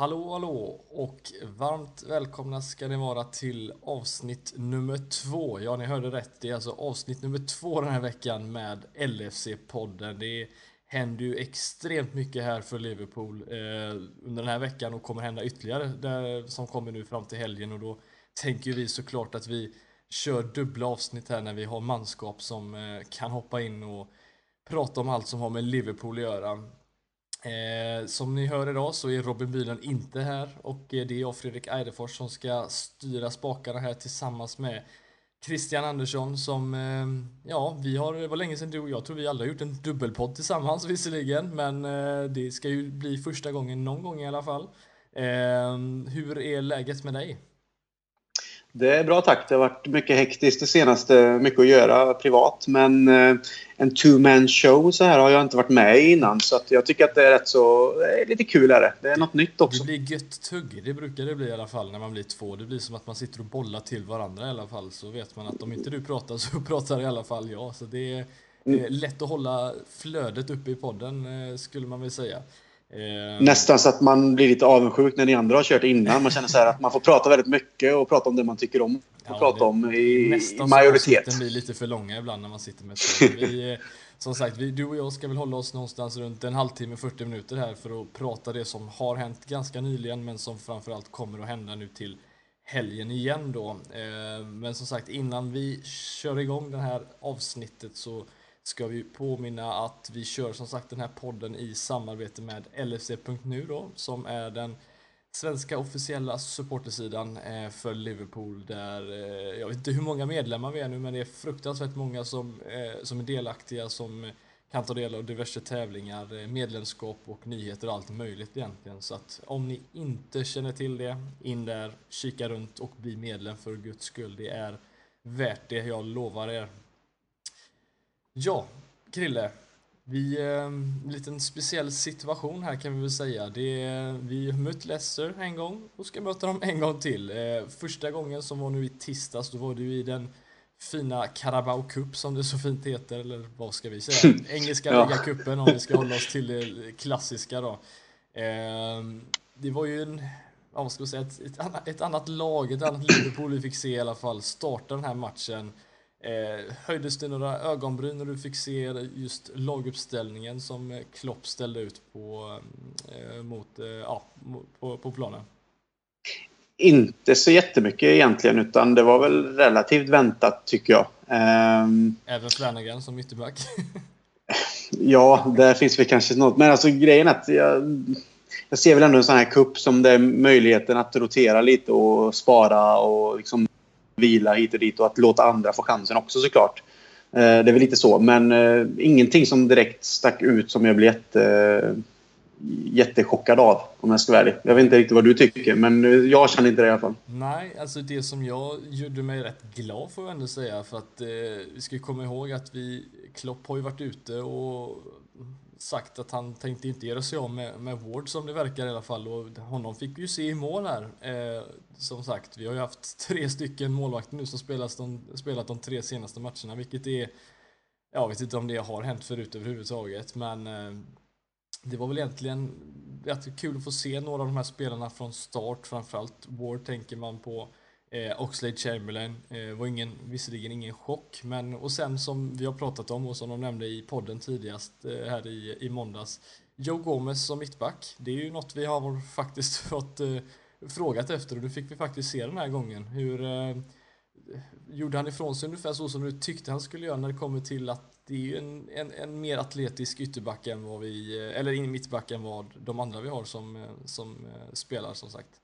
Hallå hallå och varmt välkomna ska ni vara till avsnitt nummer två. Ja, ni hörde rätt. Det är alltså avsnitt nummer två den här veckan med LFC-podden. Det händer ju extremt mycket här för Liverpool eh, under den här veckan och kommer hända ytterligare där, som kommer nu fram till helgen och då tänker vi såklart att vi kör dubbla avsnitt här när vi har manskap som eh, kan hoppa in och prata om allt som har med Liverpool att göra. Eh, som ni hör idag så är Robin Bylund inte här och eh, det är jag Fredrik Eidefors som ska styra spakarna här tillsammans med Christian Andersson som, eh, ja, vi har, det var länge sedan du och jag tror vi alla har gjort en dubbelpodd tillsammans visserligen, men eh, det ska ju bli första gången någon gång i alla fall. Eh, hur är läget med dig? Det är bra tack. Det har varit mycket hektiskt det senaste. Mycket att göra privat. Men eh, en two-man show så här har jag inte varit med i innan. Så jag tycker att det är rätt så... Det är lite kul är det. Det är något nytt också. Det blir gött tugg. Det brukar det bli i alla fall när man blir två. Det blir som att man sitter och bollar till varandra i alla fall. Så vet man att om inte du pratar så pratar i alla fall jag. Så det är, det är lätt att hålla flödet uppe i podden eh, skulle man väl säga. Eh, Nästan så att man blir lite avundsjuk när ni andra har kört innan. Man känner så att man får prata väldigt mycket och prata om det man tycker om. Och ja, prata om i, i majoritet. Nästan blir lite för långa ibland när man sitter med vi, Som sagt, vi, du och jag ska väl hålla oss någonstans runt en halvtimme, 40 minuter här för att prata det som har hänt ganska nyligen men som framförallt kommer att hända nu till helgen igen då. Eh, men som sagt, innan vi kör igång det här avsnittet så ska vi påminna att vi kör som sagt den här podden i samarbete med LFC.nu då, som är den svenska officiella supportersidan eh, för Liverpool där, eh, jag vet inte hur många medlemmar vi är nu, men det är fruktansvärt många som, eh, som är delaktiga, som kan ta del av diverse tävlingar, medlemskap och nyheter och allt möjligt egentligen. Så att om ni inte känner till det, in där, kika runt och bli medlem för guds skull. Det är värt det, jag lovar er. Ja, Krille. Vi, eh, en liten speciell situation här kan vi väl säga. Det vi har mött Leicester en gång och ska möta dem en gång till. Eh, första gången som var nu i tisdags, då var ju i den fina Carabao Cup som det så fint heter, eller vad ska vi säga? Engelska ja. ligacupen om vi ska hålla oss till det klassiska då. Eh, det var ju en, vad ska vi säga, ett, ett, annat, ett annat lag, ett annat Liverpool vi fick se i alla fall starta den här matchen. Eh, höjdes det några ögonbryn när du fick se just laguppställningen som Klopp ställde ut på, eh, mot, eh, ja, på, på planen? Inte så jättemycket egentligen, utan det var väl relativt väntat tycker jag. Um, Även Flanagan som ytterback? ja, där finns väl kanske något. Men alltså grejen är att jag, jag ser väl ändå en sån här kupp som det är möjligheten att rotera lite och spara och liksom vila hit och dit och att låta andra få chansen också såklart. Eh, det är väl lite så, men eh, ingenting som direkt stack ut som jag blev jätte, eh, jättechockad av om jag ska vara ärlig. Jag vet inte riktigt vad du tycker, men eh, jag känner inte det i alla fall. Nej, alltså det som jag gjorde mig rätt glad får jag ändå säga, för att eh, vi ska komma ihåg att vi, Klopp har ju varit ute och sagt att han tänkte inte göra sig av med, med Ward som det verkar i alla fall och honom fick vi ju se i mål här. Eh, som sagt, vi har ju haft tre stycken målvakter nu som spelat de, spelat de tre senaste matcherna, vilket är jag vet inte om det har hänt förut överhuvudtaget, men eh, det var väl egentligen rätt kul att få se några av de här spelarna från start, framförallt Ward tänker man på. Eh, Oxlade Chamberlain eh, var ingen, visserligen ingen chock, men och sen som vi har pratat om och som de nämnde i podden tidigast eh, här i, i måndags, Joe Gomez som mittback. Det är ju något vi har faktiskt fått eh, frågat efter och det fick vi faktiskt se den här gången. Hur eh, gjorde han ifrån sig ungefär så som du tyckte han skulle göra när det kommer till att det är en, en, en mer atletisk ytterback än vad vi, eh, eller eller mittback än vad de andra vi har som, eh, som eh, spelar som sagt.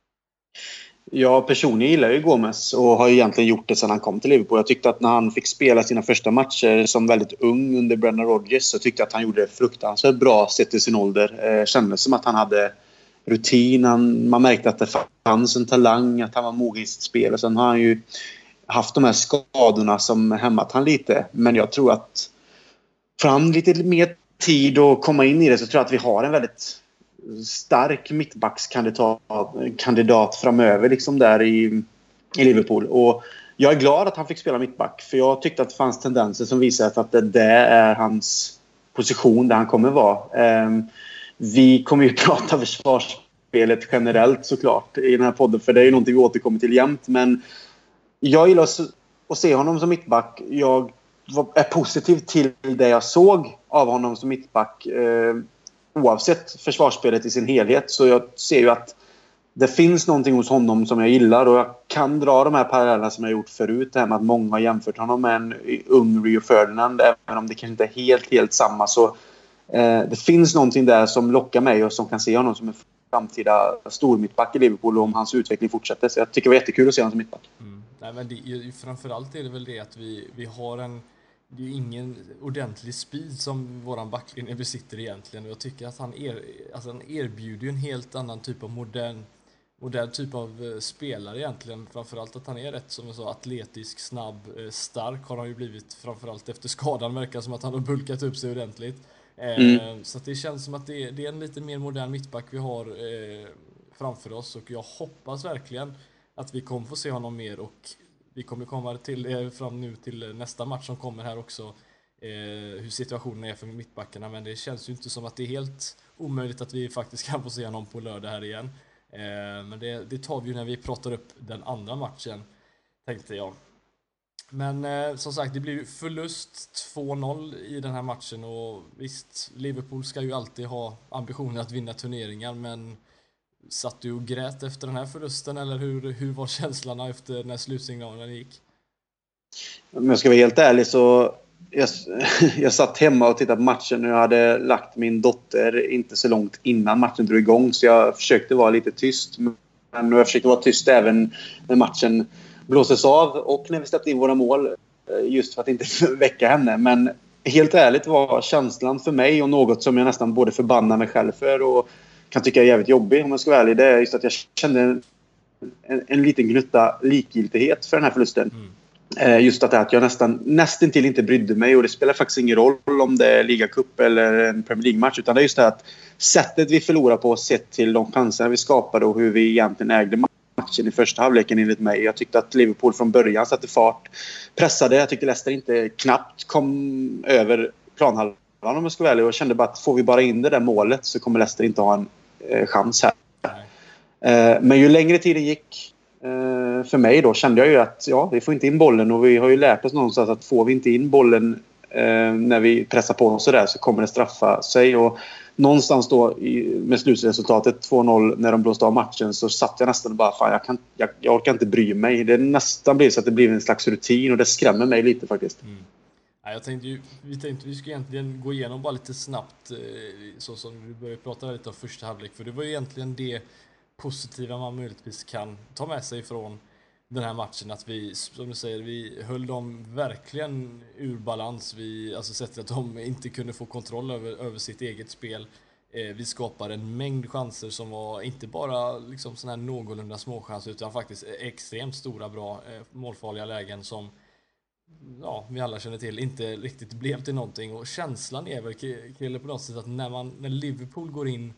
Jag personligen gillar ju Gomes och har egentligen gjort det sedan han kom till Liverpool. Jag tyckte att när han fick spela sina första matcher som väldigt ung under Brendan Rodgers så tyckte jag att han gjorde det fruktansvärt bra sett till sin ålder. Eh, kändes som att han hade rutin. Han, man märkte att det fanns en talang, att han var mogen i sitt spel. Och sen har han ju haft de här skadorna som hämmat han lite. Men jag tror att fram lite mer tid och komma in i det så tror jag att vi har en väldigt stark mittbackskandidat framöver liksom där i, i Liverpool. Och jag är glad att han fick spela mittback för jag tyckte att det fanns tendenser som visade att det, där är hans position där han kommer vara. Ehm, vi kommer ju prata försvarsspelet generellt såklart i den här podden. För det är ju någonting vi återkommer till jämt. Men jag gillar att se honom som mittback. Jag är positiv till det jag såg av honom som mittback. Ehm, Oavsett försvarsspelet i sin helhet. Så jag ser ju att det finns någonting hos honom som jag gillar och jag kan dra de här parallellerna som jag gjort förut. Det här med att många har jämfört honom med en ung Rio Ferdinand. Även om det kanske inte är helt, helt samma så eh, det finns någonting där som lockar mig och som kan se honom som en framtida stormittback i Liverpool om hans utveckling fortsätter. Så jag tycker det var jättekul att se honom som mittback. Mm. Nej, men det, framförallt är det väl det att vi, vi har en det är ingen ordentlig speed som våran backlinje besitter egentligen och jag tycker att han, er, alltså han erbjuder en helt annan typ av modern modern typ av eh, spelare egentligen. Framförallt att han är rätt som jag sa atletisk, snabb, eh, stark har han ju blivit framförallt efter skadan verkar som att han har bulkat upp sig ordentligt. Eh, mm. Så det känns som att det är, det är, en lite mer modern mittback vi har framför oss och jag hoppas verkligen att vi kommer få se honom mer och vi kommer komma till, eh, fram nu till nästa match som kommer här också eh, hur situationen är för mittbackarna men det känns ju inte som att det är helt omöjligt att vi faktiskt kan få se honom på lördag här igen. Eh, men det, det tar vi ju när vi pratar upp den andra matchen, tänkte jag. Men eh, som sagt, det blir förlust 2-0 i den här matchen och visst, Liverpool ska ju alltid ha ambitionen att vinna turneringar, men satt du och grät efter den här förlusten eller hur, hur var känslorna efter när slutsignalen gick? Om jag ska vara helt ärlig så jag, jag satt hemma och tittade på matchen och jag hade lagt min dotter inte så långt innan matchen drog igång så jag försökte vara lite tyst. Men jag försökte vara tyst även när matchen blåses av och när vi släppte in våra mål. Eh, just för att inte väcka henne. Men helt ärligt var känslan för mig och något som jag nästan både förbannar mig själv för och kan tycka är jävligt jobbig om jag ska vara ärlig. Det är just att jag kände en, en, en liten gnutta likgiltighet för den här förlusten. Mm. Eh, just att, att jag nästan, nästan till inte brydde mig och det spelar faktiskt ingen roll om det är ligacup eller en Premier League-match. Utan det är just det att sättet vi förlorar på sett till de chanserna vi skapade och hur vi egentligen ägde matchen i första halvleken enligt mig. Jag tyckte att Liverpool från början satte fart, pressade. Jag tyckte Leicester inte knappt kom över planhalvan om jag ska vara ärlig. Jag kände bara att får vi bara in det där målet så kommer Leicester inte ha en eh, chans här. Eh, men ju längre tiden gick Eh, för mig då kände jag ju att ja, vi får inte in bollen och vi har ju lärt oss någonstans att får vi inte in bollen eh, när vi pressar på oss sådär så kommer det straffa sig. Och någonstans då i, med slutresultatet 2-0 när de blåste av matchen så satt jag nästan och bara fan jag, kan, jag, jag orkar inte bry mig. Det nästan blir så att det blir en slags rutin och det skrämmer mig lite faktiskt. Mm. Ja, jag tänkte ju, vi tänkte vi skulle egentligen gå igenom bara lite snabbt eh, så som du började prata lite om första halvlek för det var ju egentligen det positiva man möjligtvis kan ta med sig från den här matchen att vi, som du säger, vi höll dem verkligen ur balans. Vi, alltså sett att de inte kunde få kontroll över, över sitt eget spel. Eh, vi skapade en mängd chanser som var inte bara liksom sådana här någorlunda småchanser utan faktiskt extremt stora, bra, eh, målfarliga lägen som ja, vi alla känner till, inte riktigt blev till någonting. Och känslan är väl, Krille, på något sätt att när, man, när Liverpool går in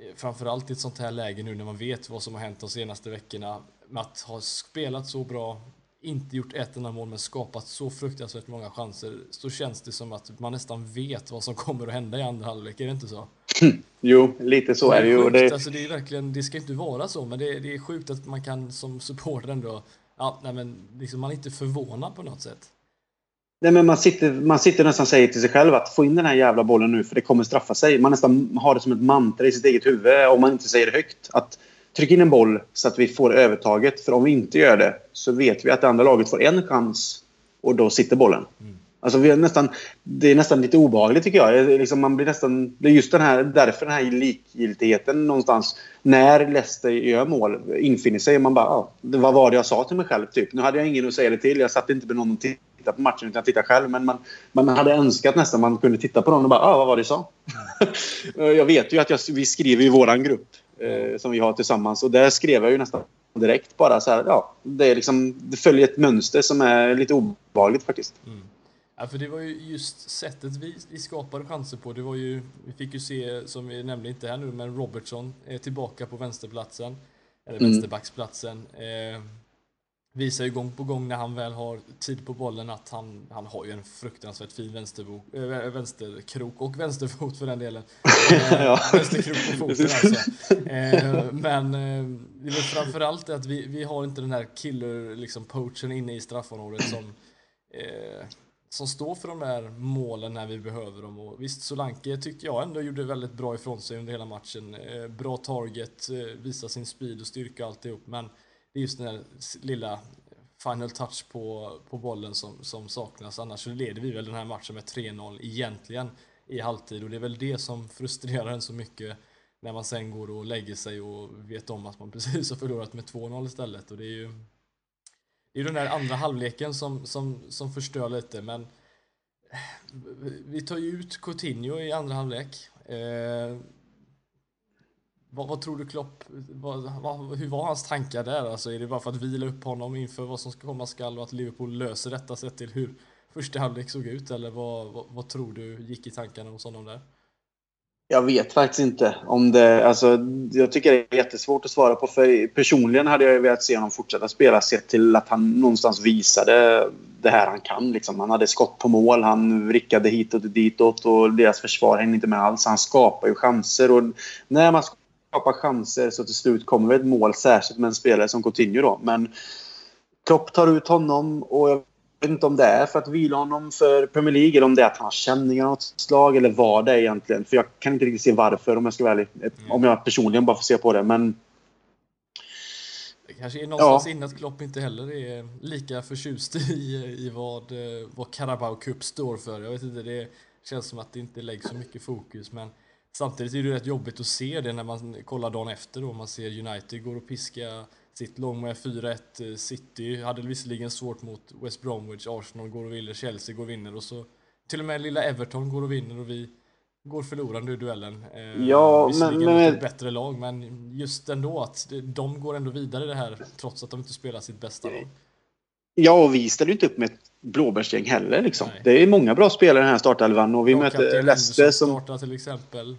Eh, framförallt i ett sånt här läge nu när man vet vad som har hänt de senaste veckorna med att ha spelat så bra, inte gjort ett enda mål men skapat så fruktansvärt många chanser så känns det som att man nästan vet vad som kommer att hända i andra halvlek, är det inte så? Jo, lite så det är, är det ju. Det... Alltså, det, är verkligen, det ska inte vara så, men det, det är sjukt att man kan som supporter ändå, ja, nej, men liksom, man är inte förvånad på något sätt. Nej, men man, sitter, man sitter nästan och säger till sig själv att få in den här jävla bollen nu för det kommer straffa sig. Man nästan har det som ett mantra i sitt eget huvud om man inte säger det högt. Att trycka in en boll så att vi får övertaget. För om vi inte gör det så vet vi att det andra laget får en chans och då sitter bollen. Mm. Alltså vi är nästan, det är nästan lite obehagligt tycker jag. Liksom man blir nästan, det är just den här, därför den här likgiltigheten någonstans. När Leicester gör mål infinner sig man bara, ah, vad var det jag sa till mig själv? Typ. Nu hade jag ingen att säga det till. Jag satt inte med någon och tittade på matchen utan jag tittade själv. Men man, man hade önskat nästan man kunde titta på dem och bara, ah, vad var det jag sa? jag vet ju att jag, vi skriver i våran grupp eh, som vi har tillsammans och där skrev jag ju nästan direkt bara så här, ja, det, är liksom, det följer ett mönster som är lite obehagligt faktiskt. Mm. Ja, för det var ju just sättet vi, vi skapade chanser på. Det var ju, vi fick ju se, som vi nämnde inte här nu, men Robertson är tillbaka på vänsterplatsen. Eller mm. vänsterbacksplatsen. Eh, visar ju gång på gång när han väl har tid på bollen att han, han har ju en fruktansvärt fin vänsterbok, äh, vänsterkrok och vänsterfot för den delen. ja. Vänsterkrok på foten alltså. Äh, men äh, det väl framförallt att vi, vi har inte den här killer liksom poachen inne i straffområdet som som står för de där målen när vi behöver dem. Och visst, Solanke tyckte jag ändå gjorde väldigt bra ifrån sig under hela matchen. Eh, bra target, eh, visar sin speed och styrka och alltihop. Men det är just den där lilla final touch på, på bollen som, som saknas. Annars så leder vi väl den här matchen med 3-0 egentligen i halvtid och det är väl det som frustrerar en så mycket när man sen går och lägger sig och vet om att man precis har förlorat med 2-0 istället och det är ju det är den där andra halvleken som, som, som förstör lite men eh, vi tar ju ut Coutinho i andra halvlek. Eh, vad, vad, tror du Klopp, vad, vad, hur var hans tankar där? Alltså, är det bara för att vila upp honom inför vad som ska komma skall och att Liverpool löser detta sett till hur första halvlek såg ut? Eller vad, vad, tror du gick i tankarna hos honom där? Jag vet faktiskt inte om det... Alltså, jag tycker det är jättesvårt att svara på. För personligen hade jag velat se honom fortsätta spela sett till att han någonstans visade det här han kan. Liksom. Han hade skott på mål, han vrickade hitåt och ditåt och deras försvar hängde inte med alls. Han skapar ju chanser. Och när man skapar chanser så till slut kommer ett mål, särskilt med en spelare som Coutinho då. Men Klopp tar ut honom och jag vet inte om det är för att vila honom för Premier League eller om det är att han har känningar av något slag eller vad det är egentligen. För jag kan inte riktigt se varför om jag ska vara ärlig. Mm. Om jag personligen bara får se på det. Men det kanske är någonstans ja. inne att Klopp inte heller är lika förtjust i, i vad, vad Carabao Cup står för. Jag vet inte, det känns som att det inte läggs så mycket fokus. Men Samtidigt är det rätt jobbigt att se det när man kollar dagen efter då. Man ser United går och piska sitt lång med 4-1. City hade visserligen svårt mot West Bromwich. Arsenal går och vinner. Chelsea går och vinner. Och så till och med lilla Everton går och vinner och vi går förlorande i duellen. Eh, ja, visserligen men, men... ett bättre lag, men just ändå att de går ändå vidare det här trots att de inte spelar sitt bästa lag. Ja, och vi ställer inte upp med ett blåbärsgäng heller. Liksom. Det är många bra spelare i den här startelvan och vi möter Leicester som... startar till exempel.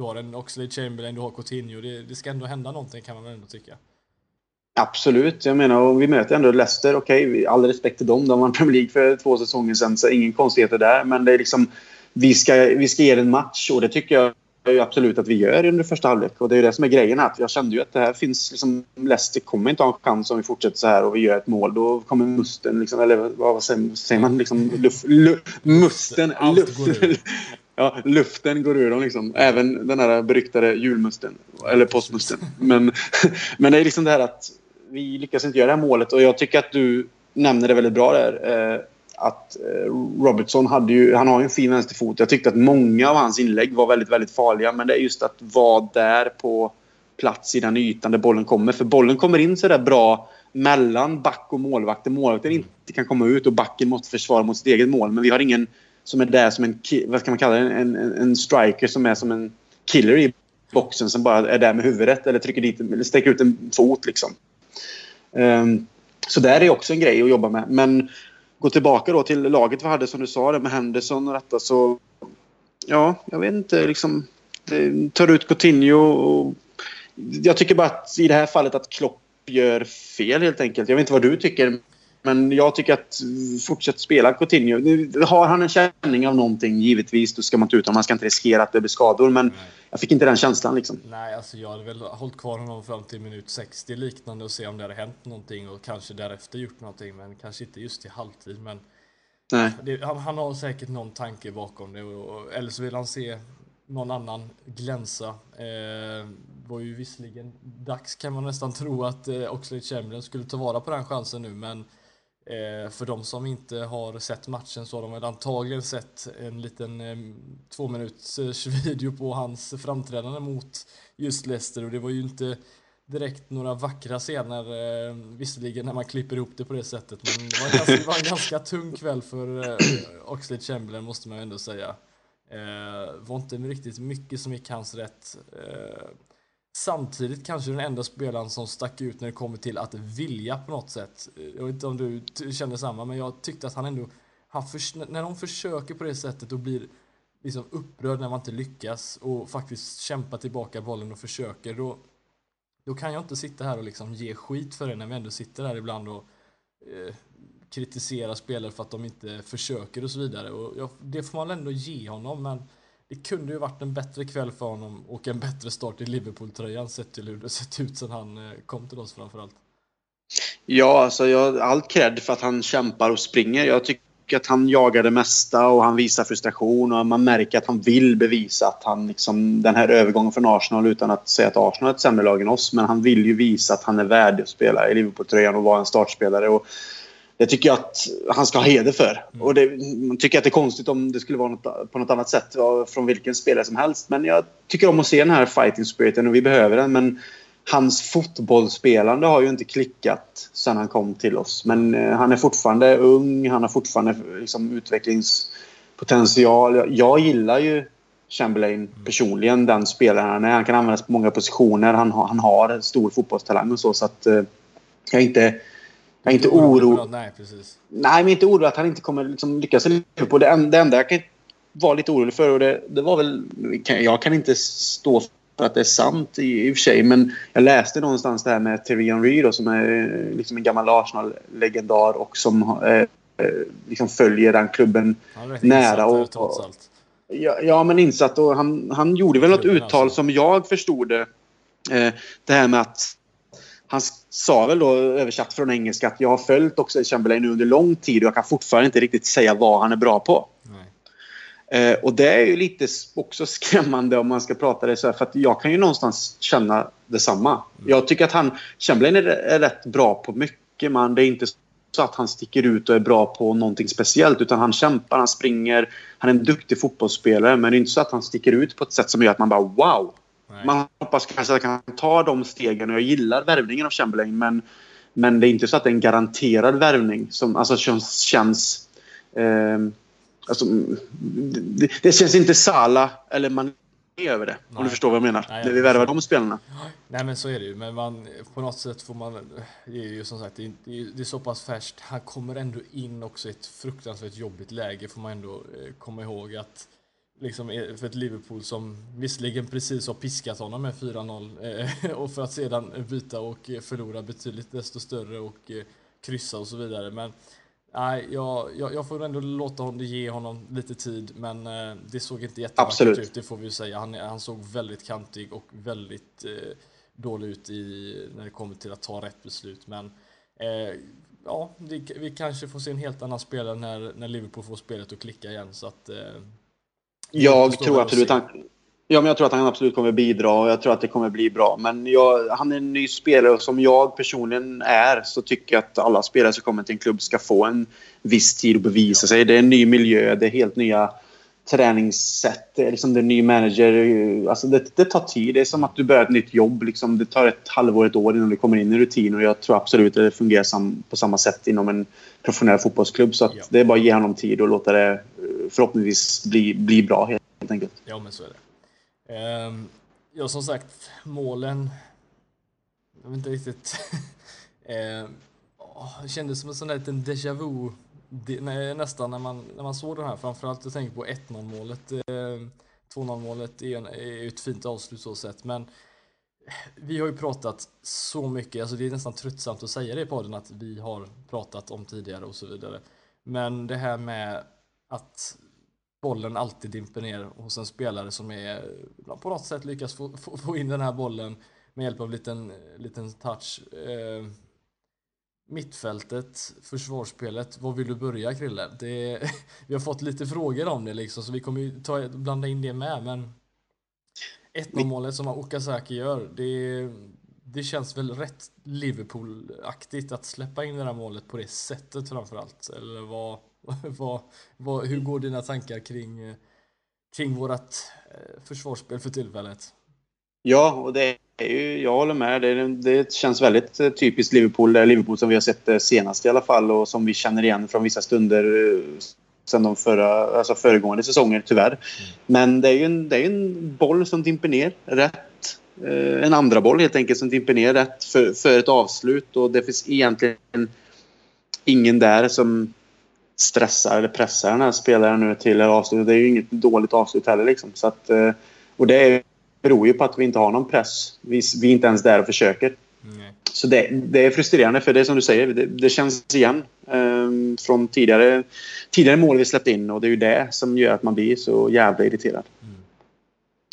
Du har en Oxlade Chamberlain, du har Coutinho. Det, det ska ändå hända någonting kan man väl ändå tycka. Absolut. Jag menar, och vi möter ändå Leicester. Okej, okay, all respekt till dem. De vann Premier League för två säsonger sedan, så ingen konstigheter där. Men det är liksom... Vi ska, vi ska ge en match och det tycker jag absolut att vi gör under första halvlek. Och det är det som är grejen här. Jag kände ju att det här finns liksom... Leicester kommer inte ha en chans om vi fortsätter så här och vi gör ett mål. Då kommer musten liksom... Eller vad säger man? Liksom, luft, luft, musten. Luft, ja, luften går ur dem liksom. Även den här beryktade julmusten. Eller påskmusten. Men, men det är liksom det här att vi lyckas inte göra det här målet. Och jag tycker att du nämner det väldigt bra där. Eh, att eh, Robertson hade ju, han har ju en fin vänsterfot. Jag tyckte att många av hans inlägg var väldigt, väldigt farliga. Men det är just att vara där på plats i den ytan där bollen kommer. För bollen kommer in så där bra mellan back och målvakt. Målvakten inte kan komma ut och backen måste försvara mot sitt eget mål. Men vi har ingen som är där som en, vad ska man kalla det, en, en, en striker som är som en killer i boxen som bara är där med huvudet eller trycker dit eller sträcker ut en fot liksom. Um, så där är också en grej att jobba med. Men gå tillbaka då till laget vi hade som du sa det med Henderson och detta så... Ja, jag vet inte liksom. Det tar ut Coutinho och... Jag tycker bara att i det här fallet att Klopp gör fel helt enkelt. Jag vet inte vad du tycker. Men jag tycker att fortsätt spela Coutinho. Har han en känning av någonting, givetvis, då ska man ta ut honom. Man ska inte riskera att det blir skador. Men Nej. jag fick inte den känslan liksom. Nej, alltså jag hade väl hållit kvar honom fram till minut 60 liknande och se om det hade hänt någonting och kanske därefter gjort någonting. Men kanske inte just i halvtid. Men. Det, han, han, har säkert någon tanke bakom det. Och, eller så vill han se någon annan glänsa. Eh, var ju visserligen dags kan man nästan tro att eh, Oxlade Chamberlain skulle ta vara på den chansen nu. Men Eh, för de som inte har sett matchen så har de väl antagligen sett en liten eh, två minuters eh, video på hans framträdande mot just Leicester och det var ju inte direkt några vackra scener, eh, visserligen när man klipper ihop det på det sättet, men det var en ganska, var en ganska tung kväll för eh, Oxlade Chamberlain måste man ändå säga. Det var inte riktigt mycket som gick hans rätt. Samtidigt kanske den enda spelaren som stack ut när det kommer till att vilja på något sätt. Jag vet inte om du känner samma, men jag tyckte att han ändå... Han för, när de försöker på det sättet och blir liksom upprörd när man inte lyckas och faktiskt kämpar tillbaka bollen och försöker, då, då kan jag inte sitta här och liksom ge skit för det när vi ändå sitter här ibland och eh, kritiserar spelare för att de inte försöker och så vidare. Och jag, det får man ändå ge honom, men det kunde ju varit en bättre kväll för honom och en bättre start i Liverpool-tröjan sett till hur det sett ut sedan han eh, kom till oss framförallt. Ja, alltså jag har allt cred för att han kämpar och springer. Jag tycker att han jagar det mesta och han visar frustration och man märker att han vill bevisa att han liksom den här övergången från Arsenal utan att säga att Arsenal är ett sämre lag än oss. Men han vill ju visa att han är värd att spela i Liverpool-tröjan och vara en startspelare. Och det tycker jag att han ska ha heder för. Mm. Och det, man tycker att det är konstigt om det skulle vara något, på något annat sätt från vilken spelare som helst. Men jag tycker om att se den här fighting spiriten och vi behöver den. Men hans fotbollsspelande har ju inte klickat sen han kom till oss. Men eh, han är fortfarande ung, han har fortfarande liksom, utvecklingspotential. Jag, jag gillar ju Chamberlain mm. personligen, den spelaren han är. Han kan användas på många positioner. Han, han har stor fotbollstalang och så. så att, eh, jag är inte jag är inte orolig. Nej, precis. Nej, men inte orolig att han inte kommer liksom lyckas i Liverpool. Det, enda jag kan vara lite orolig för, och det, det var väl... Jag kan inte stå för att det är sant i, i och för sig, men jag läste någonstans det här med Thierry Henry då, som är liksom en gammal Arsenal-legendar och som eh, liksom följer den klubben nära. Och, och, ja, ja, men insatt. Och han, han gjorde väl något uttal som jag förstod det. Eh, det här med att han sa väl då översatt från engelska att jag har följt också Chamberlain nu under lång tid och jag kan fortfarande inte riktigt säga vad han är bra på. Eh, och det är ju lite också skrämmande om man ska prata det så här, för att jag kan ju någonstans känna detsamma. Mm. Jag tycker att han, Chamberlain är, är rätt bra på mycket men det är inte så att han sticker ut och är bra på någonting speciellt utan han kämpar, han springer, han är en duktig fotbollsspelare men det är inte så att han sticker ut på ett sätt som gör att man bara wow! Nej. Man hoppas kanske att han kan ta de stegen och jag gillar värvningen av Chamberlain men, men det är inte så att det är en garanterad värvning som alltså, känns... känns eh, alltså, det, det, känns inte Sala eller man över det. Nej. Om du förstår vad jag menar. Nej, jag vi värvar de spelarna. Nej men så är det ju. Men man, på något sätt får man... Det är ju som sagt det är, det är så pass färskt. Han kommer ändå in också i ett fruktansvärt jobbigt läge får man ändå eh, komma ihåg att liksom för ett Liverpool som visserligen precis har piskat honom med 4-0 eh, och för att sedan byta och förlora betydligt desto större och eh, kryssa och så vidare. Men nej, jag, jag, jag får ändå låta honom ge honom lite tid, men eh, det såg inte jättevackert ut, det får vi ju säga. Han, han såg väldigt kantig och väldigt eh, dålig ut i, när det kommer till att ta rätt beslut. Men eh, ja, vi, vi kanske får se en helt annan spelare när, när Liverpool får spelet att klicka igen. Så att, jag tror absolut han, ja, men jag tror att han absolut kommer bidra och jag tror att det kommer bli bra. Men jag, han är en ny spelare och som jag personligen är så tycker jag att alla spelare som kommer till en klubb ska få en viss tid att bevisa sig. Det är en ny miljö, det är helt nya träningssätt, liksom det är en ny manager. Alltså det, det, tar tid. Det är som att du börjar ett nytt jobb. Liksom. Det tar ett halvår, ett år innan du kommer in i rutin. Och jag tror absolut att det fungerar sam, på samma sätt inom en professionell fotbollsklubb. Så ja. det är bara att ge honom tid och låta det förhoppningsvis bli, bli bra helt enkelt. Ja, men så är det. Ehm, ja, som sagt, målen... Jag vet inte riktigt... Ehm, det kändes som en sån där liten déjà vu det, nej, nästan när man, när man såg den här, framförallt jag tänker på 1-0 målet. Eh, 2-0 målet är, en, är ett fint avslut så sett, men vi har ju pratat så mycket, alltså det är nästan tröttsamt att säga det i podden att vi har pratat om tidigare och så vidare. Men det här med att bollen alltid dimper ner hos en spelare som är på något sätt lyckas få, få, få in den här bollen med hjälp av liten, liten touch. Eh, mittfältet, försvarsspelet, var vill du börja Krille? Det, vi har fått lite frågor om det liksom, så vi kommer ju ta, blanda in det med, men 1-0 målet som Okazaki gör, det, det känns väl rätt Liverpool-aktigt att släppa in det här målet på det sättet framförallt. Eller vad, vad, vad, hur går dina tankar kring, kring vårt eh, försvarsspel för tillfället? Ja, och det är ju, jag håller med. Det, det känns väldigt eh, typiskt Liverpool. Det Liverpool som vi har sett eh, senast i alla fall och som vi känner igen från vissa stunder eh, sen de förra, alltså föregående säsonger, tyvärr. Mm. Men det är ju en, det är en boll som dimper ner rätt. En andra boll helt enkelt som dimper ner rätt för, för ett avslut och det finns egentligen ingen där som stressar eller pressar den här spelaren nu till avslut. Det är ju inget dåligt avslut heller liksom. Så att, och det beror ju på att vi inte har någon press. Vi, vi är inte ens där och försöker. Mm. Så det, det, är frustrerande, för det är som du säger, det, det känns igen eh, från tidigare, tidigare mål vi släppt in och det är ju det som gör att man blir så jävla irriterad. Mm.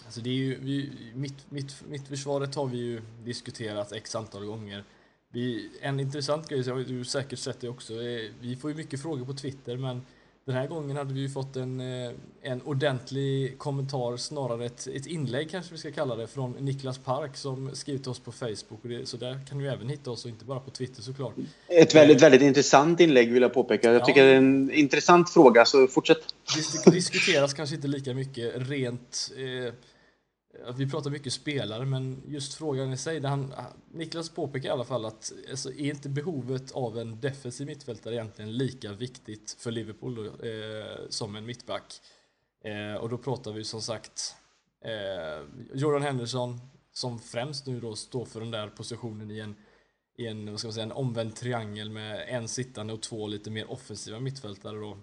Alltså det är ju, vi, mitt, mitt, mittförsvaret har vi ju diskuterat x antal gånger. Vi, en intressant grej, som du säkert sett det också, är, vi får ju mycket frågor på Twitter men den här gången hade vi ju fått en, eh, en ordentlig kommentar, snarare ett, ett inlägg kanske vi ska kalla det, från Niklas Park som skrivit till oss på Facebook. Det, så där kan du även hitta oss och inte bara på Twitter såklart. Ett väldigt, väldigt intressant inlägg vill jag påpeka. Jag ja. tycker det är en intressant fråga, så fortsätt. Det diskuteras kanske inte lika mycket rent eh, vi pratar mycket spelare, men just frågan i sig, han, Niklas påpekar i alla fall att alltså, är inte behovet av en defensiv mittfältare egentligen lika viktigt för Liverpool då, eh, som en mittback? Eh, och då pratar vi som sagt eh, Jordan Henderson som främst nu då står för den där positionen i en, i en, vad ska man säga, en omvänd triangel med en sittande och två lite mer offensiva mittfältare då.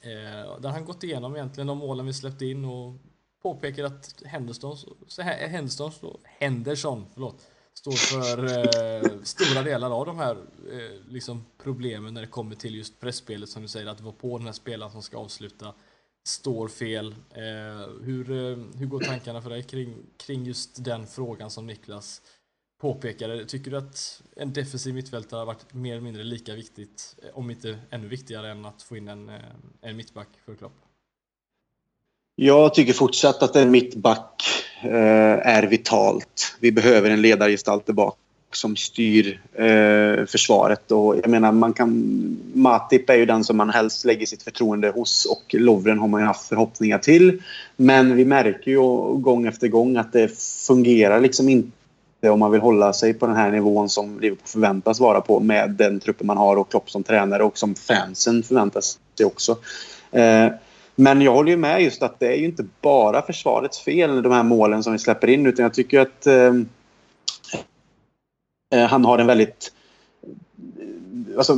Eh, där han gått igenom egentligen de målen vi släppt in och påpekar att Henderson, Henderson, Henderson förlåt, står för eh, stora delar av de här eh, liksom problemen när det kommer till just pressspelet som du säger, att vara på den här spelaren som ska avsluta står fel. Eh, hur, eh, hur går tankarna för dig kring, kring just den frågan som Niklas påpekade? Tycker du att en defensiv mittfältare har varit mer eller mindre lika viktigt, eh, om inte ännu viktigare än att få in en, eh, en mittback för Klopp? Jag tycker fortsatt att en mittback eh, är vitalt. Vi behöver en ledargestalt tillbaka som styr eh, försvaret. Och jag menar, man kan, Matip är ju den som man helst lägger sitt förtroende hos och Lovren har man ju haft förhoppningar till. Men vi märker ju gång efter gång att det fungerar liksom inte om man vill hålla sig på den här nivån som Liverpool förväntas vara på med den truppen man har och Klopp som tränare och som fansen förväntas sig också. Eh, men jag håller ju med just att det är ju inte bara försvarets fel, de här målen som vi släpper in, utan jag tycker att eh, eh han har en väldigt... Alltså,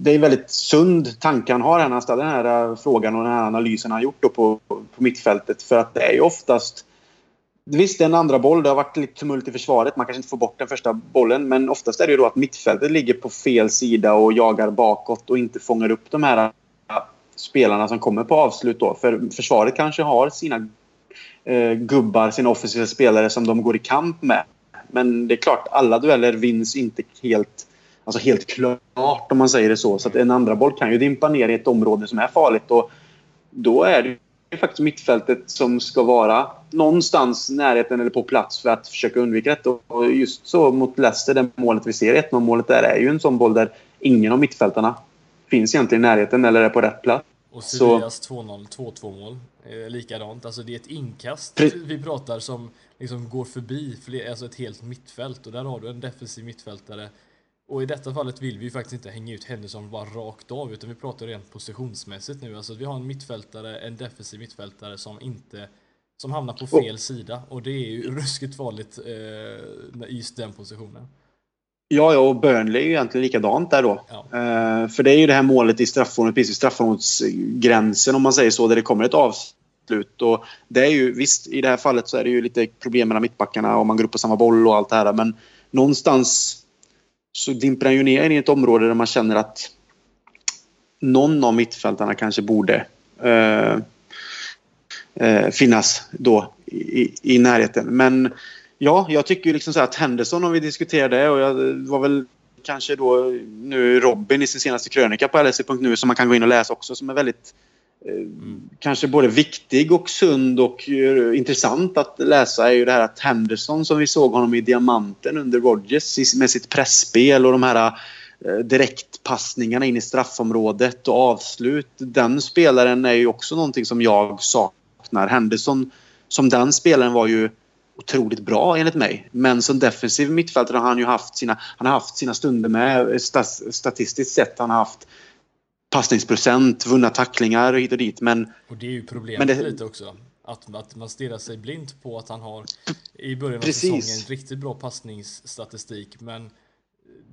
det är en väldigt sund tanke han har när han ställer den här eh, frågan och den här analysen han gjort på, på mittfältet. För att det är ju oftast... Visst, det är en andra boll. Det har varit lite tumult i försvaret. Man kanske inte får bort den första bollen. Men oftast är det ju då att mittfältet ligger på fel sida och jagar bakåt och inte fångar upp de här spelarna som kommer på avslut då. För försvaret kanske har sina eh, gubbar, sina offensiva spelare som de går i kamp med. Men det är klart, alla dueller vinns inte helt, alltså helt klart om man säger det så. Så att en andra boll kan ju dimpa ner i ett område som är farligt. Och då är det ju faktiskt mittfältet som ska vara någonstans i närheten eller på plats för att försöka undvika detta. Och just så mot Leicester, det målet vi ser, 1-0 målet där, är ju en sån boll där ingen av mittfältarna finns egentligen i närheten eller är på rätt plats. Och Sevillas 2-0, 2-2 mål. Eh, likadant, alltså det är ett inkast vi pratar som liksom går förbi fler, alltså ett helt mittfält och där har du en defensiv mittfältare. Och i detta fallet vill vi ju faktiskt inte hänga ut Henderson bara rakt av utan vi pratar rent positionsmässigt nu. Alltså vi har en mittfältare, en defensiv mittfältare som inte som hamnar på fel sida och det är ju ruskigt farligt eh, i just den positionen. Ja, ja, och Burnley är ju egentligen likadant där då. Ja. Uh, för det är ju det här målet i straffområdet, precis i straffområdesgränsen om man säger så, där det kommer ett avslut. Och det är ju, visst, i det här fallet så är det ju lite problem mellan mittbackarna och man går upp på samma boll och allt det här. Men någonstans så dimper den ju ner i ett område där man känner att någon av mittfältarna kanske borde uh, uh, finnas då i, i närheten. Men Ja, jag tycker liksom så att Henderson, om vi diskuterar det, och jag var väl kanske då nu Robin i sin senaste krönika på lse.nu som man kan gå in och läsa också som är väldigt eh, mm. kanske både viktig och sund och uh, intressant att läsa är ju det här att Henderson som vi såg honom i Diamanten under Rodgers med sitt pressspel och de här uh, direktpassningarna in i straffområdet och avslut. Den spelaren är ju också någonting som jag saknar. Henderson som den spelaren var ju otroligt bra enligt mig. Men som defensiv mittfältare har han ju haft sina, han har haft sina stunder med statistiskt sett. Han har haft passningsprocent, vunna tacklingar och hit och dit. Men, och det är ju problemet det, lite också. Att, att man stirrar sig blint på att han har i början av precis. säsongen riktigt bra passningsstatistik. Men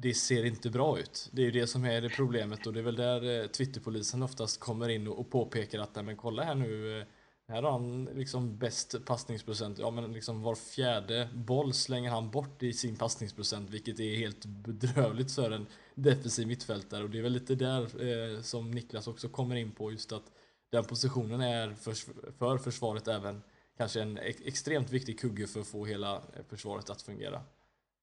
det ser inte bra ut. Det är ju det som är det problemet och det är väl där eh, Twitterpolisen oftast kommer in och, påpekar att men kolla här nu eh, här har han liksom bäst passningsprocent. Ja, men liksom var fjärde boll slänger han bort i sin passningsprocent, vilket är helt bedrövligt för en defensiv mittfältare. Och det är väl lite där eh, som Niklas också kommer in på, just att den positionen är för, för försvaret även kanske en extremt viktig kugge för att få hela eh, försvaret att fungera.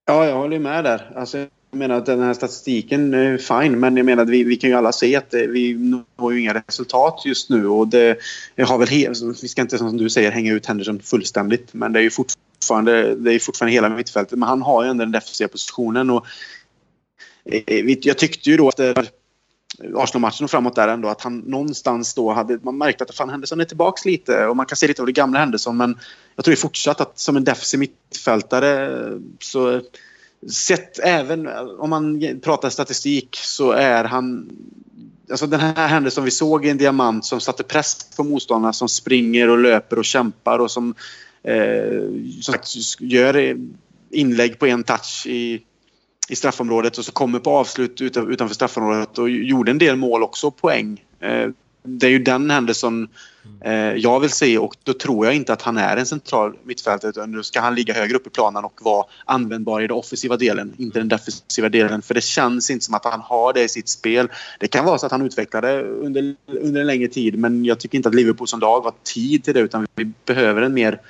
Ja, jag håller med där. Alltså, jag menar att den här statistiken är fine, men jag menar att vi, vi kan ju alla se att det, vi når ju inga resultat just nu. Och det, har väl vi ska inte som du säger hänga ut Henderson fullständigt, men det är ju fortfarande, det är fortfarande hela mittfältet. Men han har ju ändå den defensiva positionen. Och, eh, jag tyckte ju då att... Arsenal-matchen och framåt där ändå att han någonstans då hade... Man märkte att fan Henderson är tillbaks lite och man kan se lite av det gamla Henderson men jag tror fortsatt att som en defensiv mittfältare så sett även om man pratar statistik så är han Alltså den här Henderson vi såg i en diamant som satte press på motståndarna som springer och löper och kämpar och som, eh, som sagt, gör inlägg på en touch i i straffområdet och så kommer på avslut utanför straffområdet och gjorde en del mål också, poäng. Eh, det är ju den händelsen eh, jag vill se och då tror jag inte att han är en central mittfältare utan då ska han ligga högre upp i planen och vara användbar i den offensiva delen, inte den defensiva delen. För det känns inte som att han har det i sitt spel. Det kan vara så att han utvecklar det under, under en längre tid men jag tycker inte att Liverpool som lag har tid till det utan vi behöver en mer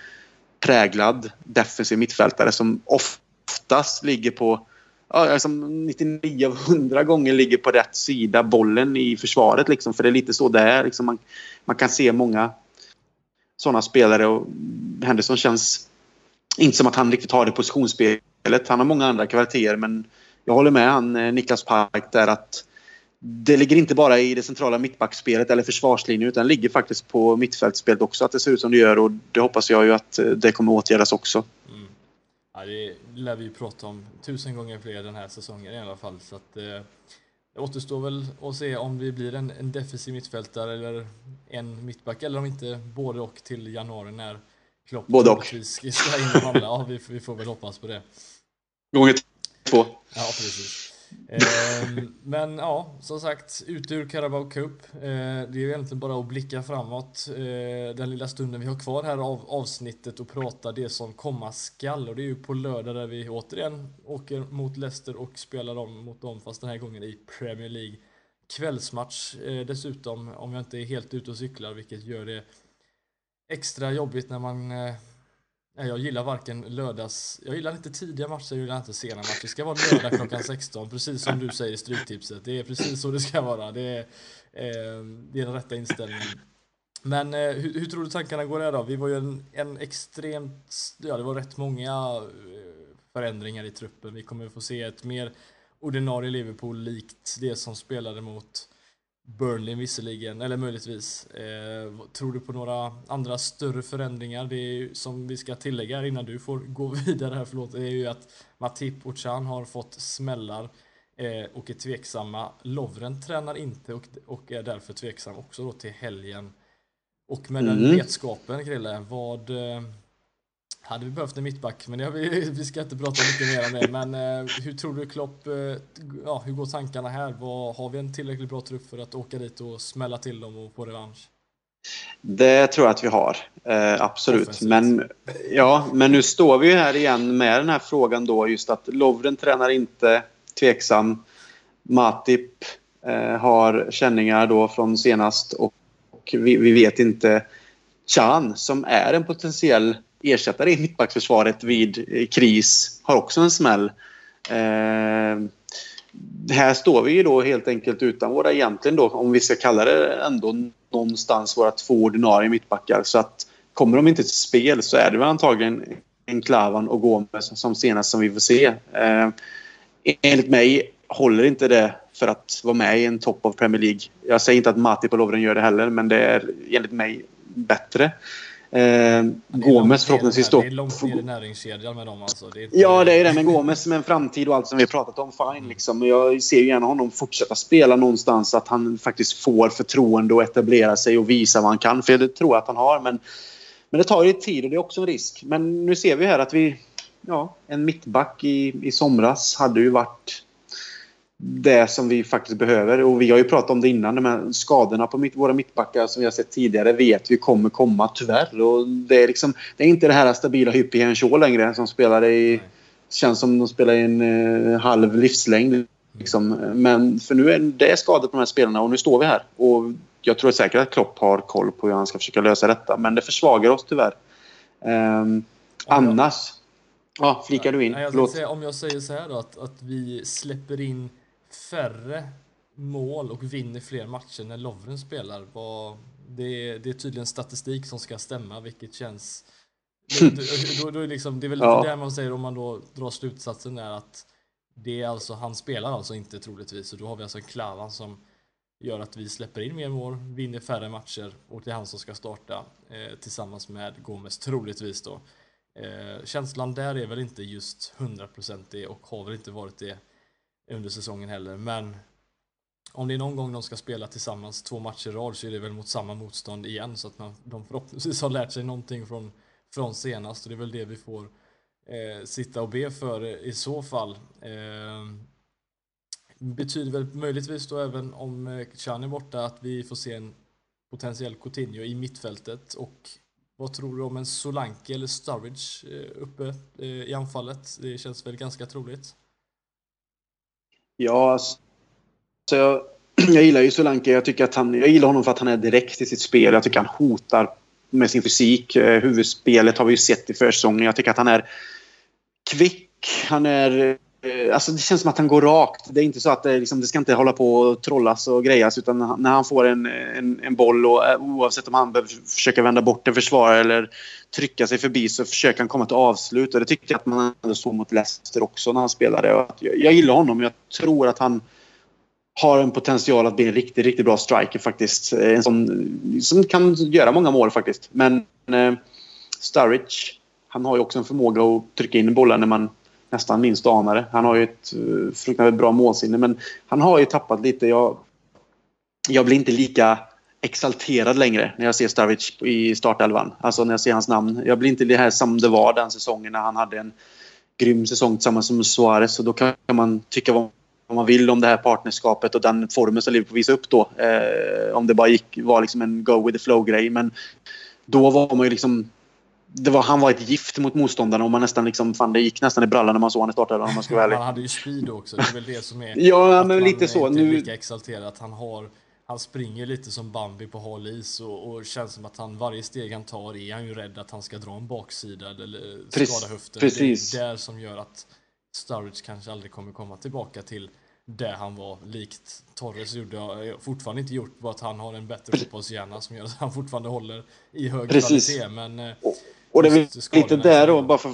präglad defensiv mittfältare som oftast ligger på ja, alltså 99 av 100 gånger ligger på rätt sida bollen i försvaret. Liksom, för det är lite så det är. Liksom, man, man kan se många sådana spelare och Henderson känns inte som att han riktigt har det positionsspelet. Han har många andra kvaliteter men jag håller med han, eh, Niklas Park där att det ligger inte bara i det centrala mittbackspelet eller försvarslinjen utan det ligger faktiskt på mittfältsspelet också att det ser ut som det gör och det hoppas jag ju att eh, det kommer åtgärdas också. Mm. Ja, det lär vi prata om tusen gånger fler den här säsongen i alla fall. Så att, eh, det återstår väl att se om vi blir en, en defensiv mittfältare eller en mittback eller om inte både och till januari när Klopp både och. ska in och handla. Ja, vi, vi får väl hoppas på det. Gånger två. Ja, precis. Ehm, men ja, som sagt, ut ur Carabao Cup. Eh, det är ju egentligen bara att blicka framåt eh, den lilla stunden vi har kvar här av avsnittet och prata det som komma skall. Och det är ju på lördag där vi återigen åker mot Leicester och spelar dem mot dem, fast den här gången i Premier League. Kvällsmatch eh, dessutom, om jag inte är helt ute och cyklar, vilket gör det extra jobbigt när man eh, Nej, jag gillar varken lördags... Jag gillar inte tidiga matcher, jag gillar inte sena matcher. Det ska vara lördag klockan 16, precis som du säger i Stryktipset. Det är precis så det ska vara. Det är, eh, det är den rätta inställningen. Men eh, hur, hur, tror du tankarna går där då? Vi var ju en, en extremt... Ja, det var rätt många eh, förändringar i truppen. Vi kommer få se ett mer ordinarie Liverpool likt det som spelade mot Burnley visserligen, eller möjligtvis. Eh, tror du på några andra större förändringar? Det är som vi ska tillägga innan du får gå vidare här, förlåt, det är ju att Matip och Chan har fått smällar eh, och är tveksamma. Lovren tränar inte och, och är därför tveksam också då till helgen. Och med mm. den vetskapen, Krille, vad eh, hade vi behövt en mittback, men vi, vi ska inte prata mycket mer om det. Men eh, hur tror du Klopp, eh, ja, hur går tankarna här? Vad, har vi en tillräckligt bra trupp för att åka dit och smälla till dem och få revansch? Det tror jag att vi har, eh, absolut. Men, ja, men nu står vi ju här igen med den här frågan då just att Lovren tränar inte, tveksam. Matip eh, har känningar då från senast och, och vi, vi vet inte Chan som är en potentiell ersättare i mittbacksförsvaret vid eh, kris har också en smäll. Eh, här står vi ju då helt enkelt utan våra egentligen då, om vi ska kalla det ändå någonstans våra två ordinarie mittbackar. Så att kommer de inte till spel så är det väl antagligen Enklavan och Gomes som senast som vi får se. Eh, enligt mig håller inte det för att vara med i en topp av Premier League. Jag säger inte att Matip och Lovren gör det heller, men det är enligt mig bättre. Eh, Gomes förhoppningsvis då. Det är långt ner i näringskedjan med dem alltså. Det inte... Ja, det är det med Gomes med en framtid och allt som vi pratat om. Fine liksom. Jag ser ju gärna honom fortsätta spela någonstans. Att han faktiskt får förtroende och etablera sig och visa vad han kan. För det tror jag att han har. Men, men det tar ju tid och det är också en risk. Men nu ser vi här att vi... Ja, en mittback i, i somras hade ju varit det som vi faktiskt behöver. Och vi har ju pratat om det innan. De här skadorna på mitt, våra mittbackar som vi har sett tidigare vet vi kommer komma tyvärr. Och det, är liksom, det är inte det här stabila Hyppie Henshaw längre som spelar i... Känns som de spelar i en uh, halv livslängd. Liksom. Men för nu är det skador på de här spelarna och nu står vi här. Och jag tror säkert att Klopp har koll på hur han ska försöka lösa detta. Men det försvagar oss tyvärr. Um, annars... Ja, flikar du in? Nej, jag säga, om jag säger så här då, att, att vi släpper in färre mål och vinner fler matcher när Lovren spelar. Det, det är tydligen statistik som ska stämma, vilket känns... Då, då, då är liksom, det är väl ja. det man säger om man då drar slutsatsen är att det är alltså, han spelar alltså inte troligtvis och då har vi alltså en Klavan som gör att vi släpper in mer mål, vinner färre matcher och det är han som ska starta eh, tillsammans med Gomes troligtvis då. Eh, känslan där är väl inte just hundraprocentig och har väl inte varit det under säsongen heller. Men om det är någon gång de ska spela tillsammans två matcher i rad så är det väl mot samma motstånd igen så att man, de förhoppningsvis har lärt sig någonting från, från senast och det är väl det vi får eh, sitta och be för i så fall. Eh, betyder väl möjligtvis då även om eh, Chan är borta att vi får se en potentiell Coutinho i mittfältet och vad tror du om en Solanke eller Sturridge eh, uppe eh, i anfallet? Det känns väl ganska troligt. Ja, alltså, jag, jag gillar ju Solanke. Jag, tycker att han, jag gillar honom för att han är direkt i sitt spel. Jag tycker han hotar med sin fysik. Eh, huvudspelet har vi ju sett i försäsongen. Jag tycker att han är kvick. Han är... Eh, alltså det känns som att han går rakt. Det är inte så att det, liksom, det ska inte hålla på och trollas och grejas. Utan när han får en, en, en boll och eh, oavsett om han behöver försöka vända bort en försvarare eller trycka sig förbi så försöker han komma till avslut. Och det tyckte jag att man hade så mot Leicester också när han spelade. Jag, jag gillar honom. Jag tror att han har en potential att bli en riktigt, riktigt bra striker faktiskt. Eh, en sån som kan göra många mål faktiskt. Men eh, Sturridge, han har ju också en förmåga att trycka in bollar när man nästan minst anade. Han har ju ett eh, fruktansvärt bra målsinne men han har ju tappat lite. Jag, jag blir inte lika exalterad längre när jag ser Stavic i startelvan. Alltså när jag ser hans namn. Jag blir inte det här som det var den säsongen när han hade en grym säsong tillsammans med Suarez. Och då kan man tycka vad man vill om det här partnerskapet och den formen som Liverpool visade upp då. Eh, om det bara gick, var liksom en go with the flow-grej. Men då var man ju liksom... Det var, han var ett gift mot motståndarna och man nästan liksom, fan det gick nästan i brallan när man såg honom i startelvan om man ska vara ärlig. Han hade ju speed också, det är väl det som är... ja, men lite så. Nu... lika exalterad, att han har han springer lite som Bambi på hal is och, och känns som att han varje steg han tar är han ju rädd att han ska dra en baksida eller skada höften. Precis. Det är det som gör att Sturridge kanske aldrig kommer komma tillbaka till där han var likt Torres gjorde. Jag fortfarande inte gjort bara att han har en bättre fotbollshjärna som gör att han fortfarande håller i hög Precis. kvalitet. Men, eh, och, och det är lite där då, bara för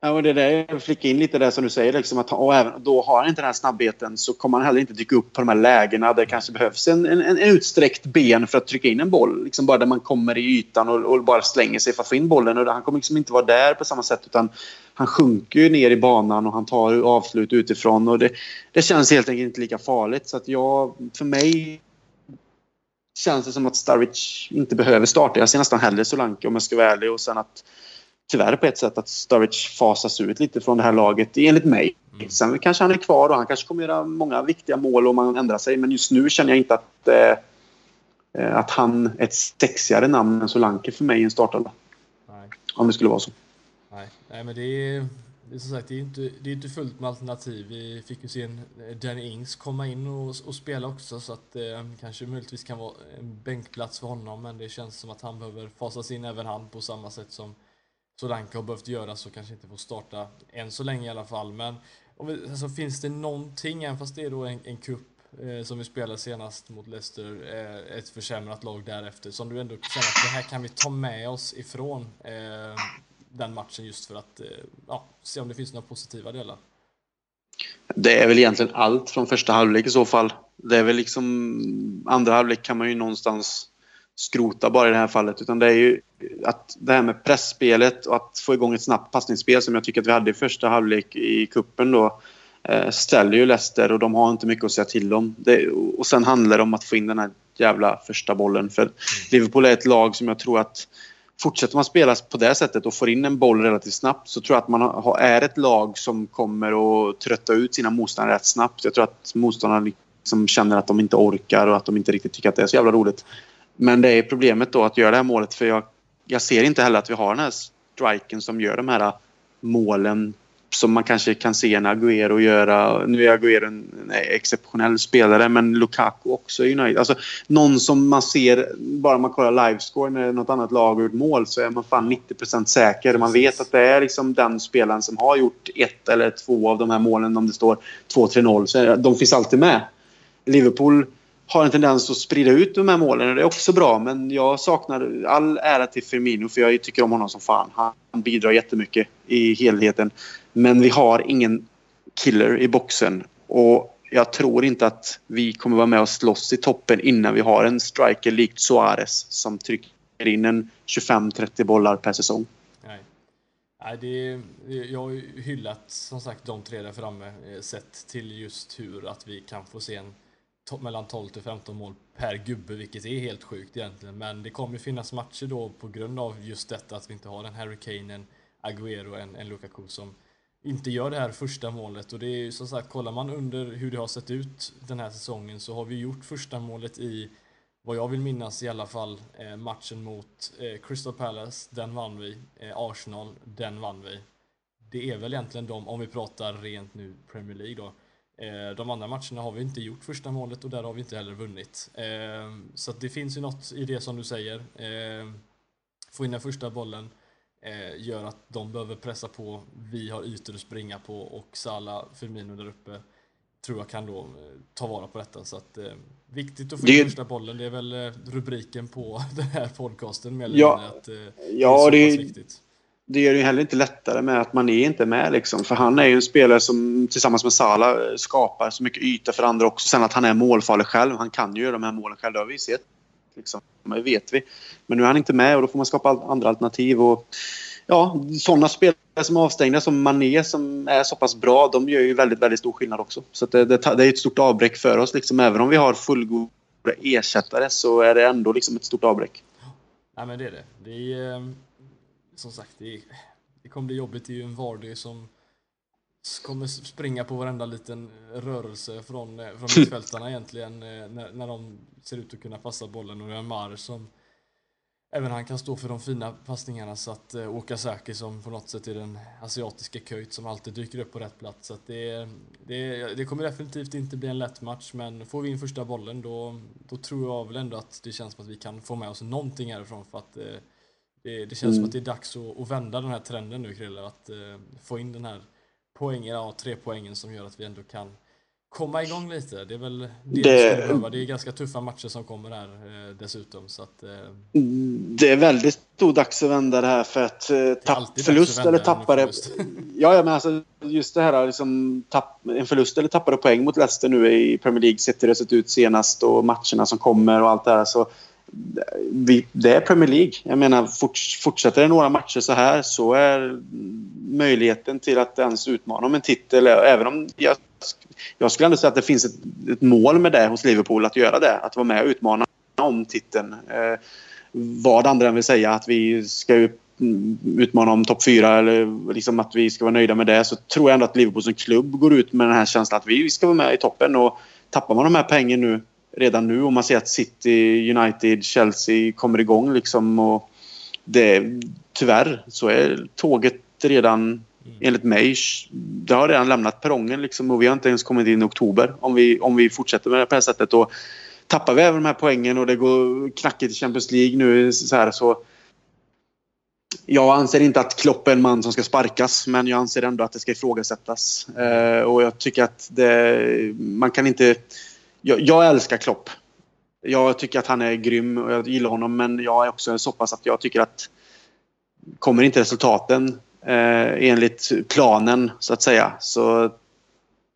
Ja, och det där, jag flickar in lite där som du säger. Liksom att, och även, då har han inte den här snabbheten så kommer han heller inte dyka upp på de här lägena där det kanske behövs en, en, en utsträckt ben för att trycka in en boll. Liksom bara där man kommer i ytan och, och, bara slänger sig för att få in bollen. Och han kommer liksom inte vara där på samma sätt utan han sjunker ju ner i banan och han tar avslut utifrån. Och det, det känns helt enkelt inte lika farligt. Så att jag, för mig känns det som att Sturridge inte behöver starta. Jag ser nästan hellre Solanke om jag ska vara ärlig. Och sen att tyvärr på ett sätt att Sturridge fasas ut lite från det här laget, enligt mig. Mm. Sen kanske han är kvar och han kanske kommer göra många viktiga mål om han ändrar sig. Men just nu känner jag inte att, eh, eh att han är ett sexigare namn än Solanke för mig i en startelva. Om det skulle vara så. Nej, Nej men det är, det är som sagt, det är inte, det är inte fullt med alternativ. Vi fick ju se en eh, Danny Ings komma in och, och spela också så att det eh, kanske möjligtvis kan vara en bänkplats för honom men det känns som att han behöver fasas in även han på samma sätt som Solanka har behövt göra så kanske inte får starta än så länge i alla fall. Men om vi, alltså, finns det någonting, även fast det är då en, en kupp eh, som vi spelade senast mot Leicester, eh, ett försämrat lag därefter, som du ändå känner att det här kan vi ta med oss ifrån eh, den matchen just för att eh, ja, se om det finns några positiva delar? Det är väl egentligen allt från första halvlek i så fall. Det är väl liksom andra halvlek kan man ju någonstans skrota bara i det här fallet. Utan det är ju att det här med pressspelet och att få igång ett snabbt passningsspel som jag tycker att vi hade i första halvlek i kuppen då eh, ställer ju Leicester och de har inte mycket att säga till om. Det, och sen handlar det om att få in den här jävla första bollen. För Liverpool är ett lag som jag tror att fortsätter man spela på det sättet och får in en boll relativt snabbt så tror jag att man har, är ett lag som kommer att trötta ut sina motståndare rätt snabbt. Jag tror att motståndarna liksom känner att de inte orkar och att de inte riktigt tycker att det är så jävla roligt. Men det är problemet då att göra det här målet för jag, jag ser inte heller att vi har den här striken som gör de här målen som man kanske kan se en Agüero göra. Nu är Agüero en exceptionell spelare men Lukaku också är nöjd. Alltså, någon som man ser, bara man kollar livescore när något annat lag har gjort mål så är man fan 90 säker. Man vet att det är liksom den spelaren som har gjort ett eller två av de här målen om det står 2-3-0. De finns alltid med. Liverpool har en tendens att sprida ut de här målen och det är också bra. Men jag saknar all ära till Firmino för jag tycker om honom som fan. Han bidrar jättemycket i helheten. Men vi har ingen killer i boxen. Och jag tror inte att vi kommer vara med och slåss i toppen innan vi har en striker likt Suarez som trycker in en 25-30 bollar per säsong. Nej. Nej, det, jag har ju hyllat som sagt de tre där framme eh, sett till just hur att vi kan få se en mellan 12 till 15 mål per gubbe, vilket är helt sjukt egentligen. Men det kommer finnas matcher då på grund av just detta att vi inte har en Harry Kane, en aguero, en, en Lukaku som inte gör det här första målet. Och det är ju som sagt, kollar man under hur det har sett ut den här säsongen så har vi gjort första målet i, vad jag vill minnas i alla fall, eh, matchen mot eh, Crystal Palace, den vann vi. Eh, Arsenal, den vann vi. Det är väl egentligen de, om vi pratar rent nu Premier League då, de andra matcherna har vi inte gjort första målet och där har vi inte heller vunnit. Så så det finns ju något i det som du säger. Få in den första bollen gör att de behöver pressa på. Vi har ytor att springa på och Sala, Firmino där uppe tror jag kan då ta vara på detta. Så att, viktigt att få det... första bollen, det är väl rubriken på den här podcasten. Med ja, att, ja, det är det... det gör det ju heller inte lättare med att man är inte med. Liksom. För han är ju en spelare som tillsammans med Salah skapar så mycket yta för andra också. Sen att han är målfarlig själv. Han kan ju göra de här målen själv, det har vi sett. Liksom. Det vet vi. Men nu är han inte med och då får man skapa andra alternativ. Och, ja, sådana spelare som är avstängda som Mané som är så pass bra, de gör ju väldigt, väldigt stor skillnad också. Så det, det, det, är ett stort avbräck för oss. Liksom. Även om vi har fullgoda ersättare så är det ändå liksom ett stort avbräck. Ja, men det är det. det eh, är, som sagt, det, det kommer bli jobbigt. Det är ju en vardag som kommer springa på varenda liten rörelse från, eh, från mittfältarna egentligen eh, när, när de ser ut att kunna passa bollen. Och det är Mar som även han kan stå för de fina passningarna så att eh, Okazaki som på något sätt är den asiatiska köjt som alltid dyker upp på rätt plats. Så att det, det, det kommer definitivt inte bli en lätt match men får vi in första bollen då, då tror jag väl ändå att det känns som att vi kan få med oss någonting härifrån för att det, det känns mm. som att det är dags att, att, vända den här trenden nu Krille, att få in den här poängen, ja, tre poängen som gör att vi ändå kan komma igång lite. Det är väl det, det... behöva. Det är ganska tuffa matcher som kommer här eh, dessutom. Så att, eh... Det är väldigt stor dags att vända det här för att eh, tapp, förlust eller tappare... ja, ja, men alltså just det här liksom, tapp, en förlust eller tappade poäng mot Leicester nu i Premier League sett hur det sett ut senast och matcherna som kommer och allt det här. Så vi, det är Premier League. Jag menar, fortsätter det några matcher så här så är möjligheten till att ens utmana om en titel, även om jag, jag skulle ändå säga att det finns ett, ett, mål med det hos Liverpool att göra det. Att vara med och utmana om titeln. Eh, vad andra än vill säga att vi ska utmana om topp fyra eller liksom att vi ska vara nöjda med det så tror jag ändå att Liverpool som klubb går ut med den här känslan att vi ska vara med i toppen och tappar man de här pengarna nu redan nu. Och man ser att City, United, Chelsea kommer igång. Liksom, och det, tyvärr så är tåget redan, mm. enligt mig, det har redan lämnat perrongen. Liksom, och vi har inte ens kommit in i oktober om vi, om vi fortsätter med det på det här sättet. Och tappar vi även de här poängen och det går knackigt i Champions League nu så, här, så jag anser inte att Klopp är en man som ska sparkas, men jag anser ändå att det ska ifrågasättas. Eh, och jag tycker att det, man kan inte jag, jag älskar Klopp. Jag tycker att han är grym och jag gillar honom men jag är också så pass att jag tycker att kommer inte resultaten eh, enligt planen så att säga så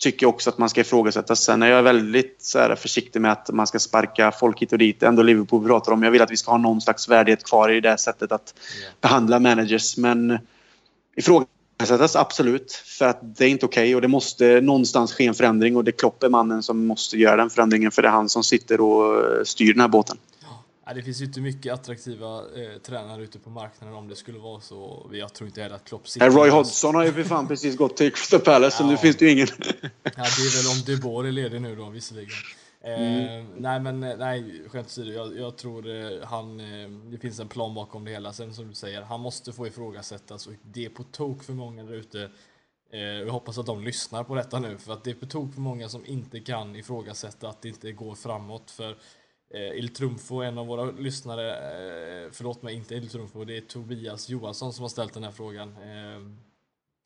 tycker jag också att man ska ifrågasätta. Sen är jag väldigt så här, försiktig med att man ska sparka folk hit och dit. Ändå Liverpool pratar om. Jag vill att vi ska ha någon slags värdighet kvar i det sättet att yeah. behandla managers. Men ifrågasätta ifrågasättas, absolut. För att det är inte okej okay och det måste någonstans ske en förändring och det Klopp är mannen som måste göra den förändringen för det är han som sitter och styr den här båten. det finns ju inte mycket attraktiva eh, tränare ute på marknaden om det skulle vara så. Jag tror inte heller att Klopp sitter... Roy Hodgson har ju för fan precis gått till Crystal Palace, ja. så nu finns det ju ingen... ja, det är väl om De Boer är ledig nu då, visserligen. Mm. Eh, nej men eh, nej, skämt åsido, jag, jag tror eh, han, eh, det finns en plan bakom det hela. Sen som du säger, han måste få ifrågasättas och det är på tok för många där ute. Eh, jag hoppas att de lyssnar på detta nu för att det är på tok för många som inte kan ifrågasätta att det inte går framåt. För eh, Il Trumfo, en av våra lyssnare, eh, förlåt mig, inte Il Trumfo, det är Tobias Johansson som har ställt den här frågan. Eh,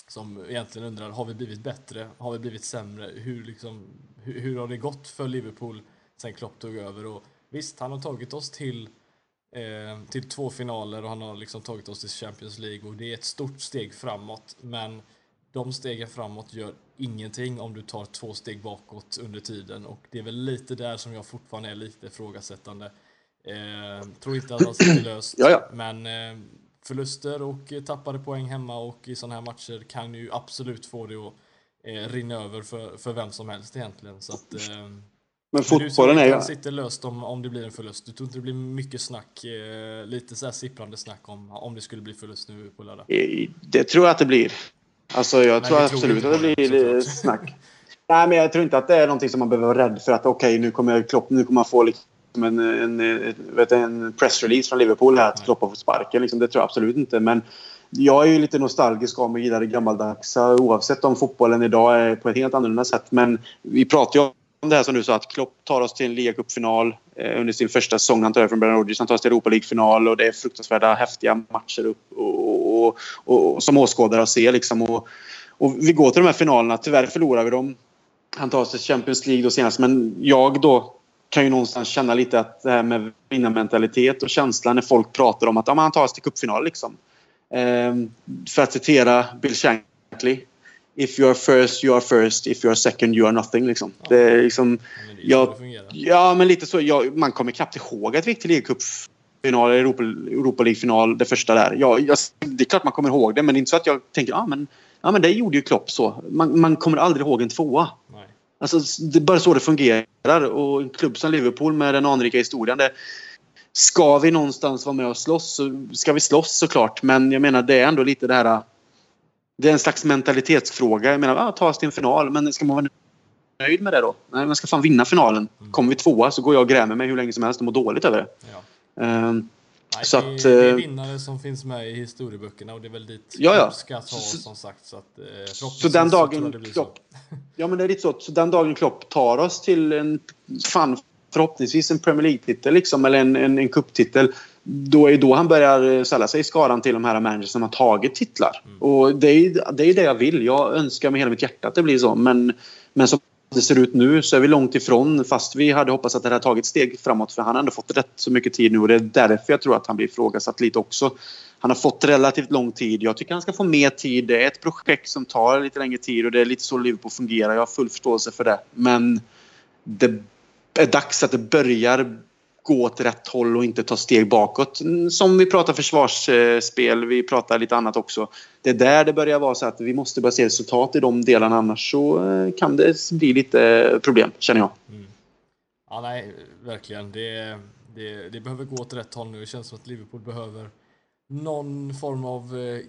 som egentligen undrar, har vi blivit bättre? Har vi blivit sämre? Hur, liksom, hur, hur har det gått för Liverpool sen Klopp tog över? Och visst, han har tagit oss till, eh, till två finaler och han har liksom tagit oss till Champions League och det är ett stort steg framåt. Men de stegen framåt gör ingenting om du tar två steg bakåt under tiden och det är väl lite där som jag fortfarande är lite ifrågasättande. Eh, tror inte att han sitter löst, ja, ja. men eh, förluster och tappade poäng hemma och i sådana här matcher kan ju absolut få det att eh, rinna över för, för vem som helst egentligen. Så att, eh, men fotbollen är ju... sitter löst om, om det blir en förlust. Du tror inte det blir mycket snack, eh, lite så här sipprande snack om, om det skulle bli förlust nu på lördag? Det tror jag att det blir. Alltså jag Nej, tror absolut tror att det blir snack. Nej, men jag tror inte att det är någonting som man behöver vara rädd för att okej, okay, nu kommer Klopp, nu kommer man få liksom en, en, en, vet, en pressrelease från Liverpool här att Klopp har fått sparken. Liksom, det tror jag absolut inte. Men jag är ju lite nostalgisk av och gillar det gammaldags oavsett om fotbollen idag är på ett helt annorlunda sätt. Men vi pratar ju om det här som du sa att Klopp tar oss till en ligacupfinal eh, under sin första säsong antar över från Brennan Rodgers. Han tar oss till Europa League-final och det är fruktansvärda häftiga matcher upp och, och, och, och som åskådare att se liksom. Och, och vi går till de här finalerna. Tyvärr förlorar vi dem. Han tar oss till Champions League då senast men jag då kan ju någonstans känna lite att det här med vinnarmentalitet och känslan när folk pratar om att ja, han tar oss till cupfinal liksom. Um, för att citera Bill Shankly. If you are first, you are first. If you are second, you are nothing. Liksom. Ja. Det är liksom... Ja, ja, men lite så. Ja, man kommer knappt ihåg att vi gick till ligacupfinal eller Europa, Europa League-final, det första där. Ja, jag, det är klart man kommer ihåg det, men det är inte så att jag tänker ja, men, ja, men det gjorde ju Klopp så. Man, man kommer aldrig ihåg en tvåa. Nej. Alltså, det är bara så det fungerar. Och en klubb som Liverpool med den anrika historien. Det, ska vi någonstans vara med och slåss så ska vi slåss såklart. Men jag menar det är ändå lite det här. Det är en slags mentalitetsfråga. Jag menar, ah, ta oss till en final. Men ska man vara nöjd med det då? Nej, man ska fan vinna finalen. Mm. Kommer vi tvåa så går jag och grämer mig hur länge som helst och mår dåligt över det. Ja. Um, Nej, så det, att, det är eh, vinnare som finns med i historieböckerna och det är väl dit ja, ja. ska ta som sagt. Så, att, eh, så den dagen så Klopp, så. Ja men det är lite så. Så den dagen Klopp tar oss till en fan förhoppningsvis en Premier League-titel liksom, eller en, en, en cuptitel. Då är då han börjar eh, ställa sig i skaran till de här managers som har tagit titlar. Mm. Och det är, det är det jag vill. Jag önskar med hela mitt hjärta att det blir så. Men, men som det ser ut nu så är vi långt ifrån fast vi hade hoppats att det hade tagit steg framåt för han har ändå fått rätt så mycket tid nu och det är därför jag tror att han blir ifrågasatt lite också. Han har fått relativt lång tid. Jag tycker han ska få mer tid. Det är ett projekt som tar lite längre tid och det är lite så Liverpool fungerar. Jag har full förståelse för det. Men det är dags att det börjar gå åt rätt håll och inte ta steg bakåt. Mm, som vi pratar försvarsspel, vi pratar lite annat också. Det är där det börjar vara så att vi måste börja se resultat i de delarna annars så eh, kan det bli lite eh, problem känner jag. Mm. Ja, nej, verkligen. Det, det, det, behöver gå åt rätt håll nu. Det känns som att Liverpool behöver någon form av eh,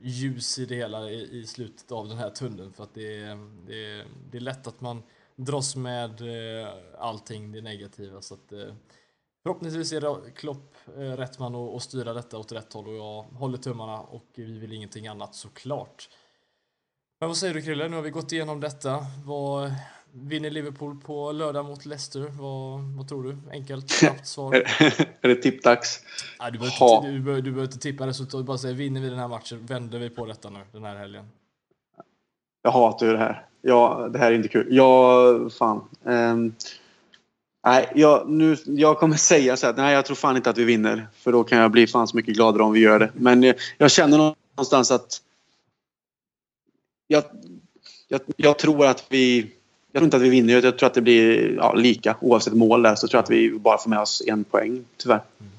ljus i det hela i, i slutet av den här tunneln för att det, det, det är lätt att man dras med eh, allting det negativa. Så att, eh, förhoppningsvis är det Klopp eh, rätt man att styra detta åt rätt håll och jag håller tummarna och vi vill ingenting annat såklart. Men vad säger du Krille? Nu har vi gått igenom detta. Vad vinner Liverpool på lördag mot Leicester? Vad, vad tror du? Enkelt, snabbt svar. är det tippdags? Nej, du, behöver inte, du, behöver, du behöver inte tippa resultatet. Bara säga vinner vi den här matchen vänder vi på detta nu den här helgen. Jag hatar ju det här. Ja, det här är inte kul. Ja, fan. Um, nej, jag, nu, jag kommer säga så här, nej jag tror fan inte att vi vinner. För då kan jag bli fan så mycket gladare om vi gör det. Men jag, jag känner någonstans att jag, jag, jag, tror att vi... Jag tror inte att vi vinner. Jag tror att det blir ja, lika oavsett mål där. Så tror jag att vi bara får med oss en poäng, tyvärr. Mm.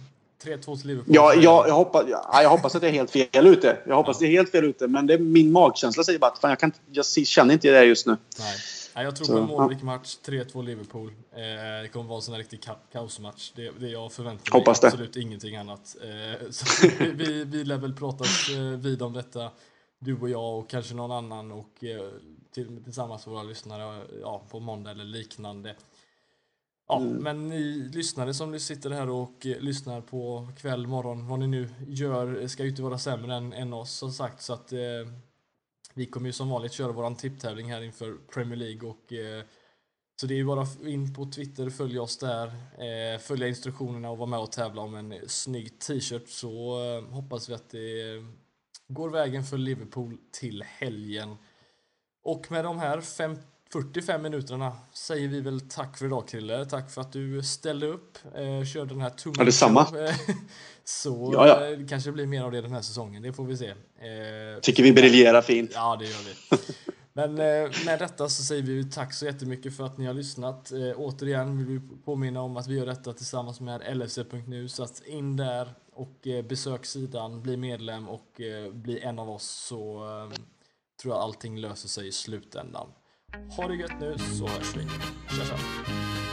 3-2 till Liverpool. Ja, jag, jag, hoppas, ja, jag hoppas att jag är helt fel ute. Jag hoppas ja. det är helt fel ute. Men det, min magkänsla säger bara att fan, jag, kan, jag känner inte det just nu. Nej. Ja, jag tror på en målrik match, 3-2 Liverpool. Eh, det kommer vara en sån här riktig ka kaosmatch. Det, det jag förväntar mig Hoppas det. absolut ingenting annat. Eh, så vi, vi, vi lär väl pratas eh, vid om detta, du och jag och kanske någon annan och eh, till, tillsammans med våra lyssnare ja, på måndag eller liknande. Ja, Mm. men ni lyssnare som sitter här och eh, lyssnar på kväll, morgon, vad ni nu gör, ska ju inte vara sämre än, än oss som sagt. Så att eh, vi kommer ju som vanligt köra våran tipptävling här inför Premier League och eh, så det är ju bara in på Twitter, följa oss där, eh, följa instruktionerna och vara med och tävla om en snygg t-shirt så eh, hoppas vi att det går vägen för Liverpool till helgen. Och med de här fem, 45 minuterna säger vi väl tack för idag Krille. Tack för att du ställde upp, eh, körde den här tummen. Ja, detsamma. Så Ja, ja. eh, det kanske blir mer av det den här säsongen, det får vi se. Eh, Tycker vi briljerar fint. Ja, det gör vi. Men eh, med detta så säger vi tack så jättemycket för att ni har lyssnat. Eh, återigen vill vi påminna om att vi gör detta tillsammans med LFC.nu så att in där och eh, besök sidan, bli medlem och eh, bli en av oss så eh, tror jag allting löser sig i slutändan. Ha det gött nu så hörs vi. Tja, tja.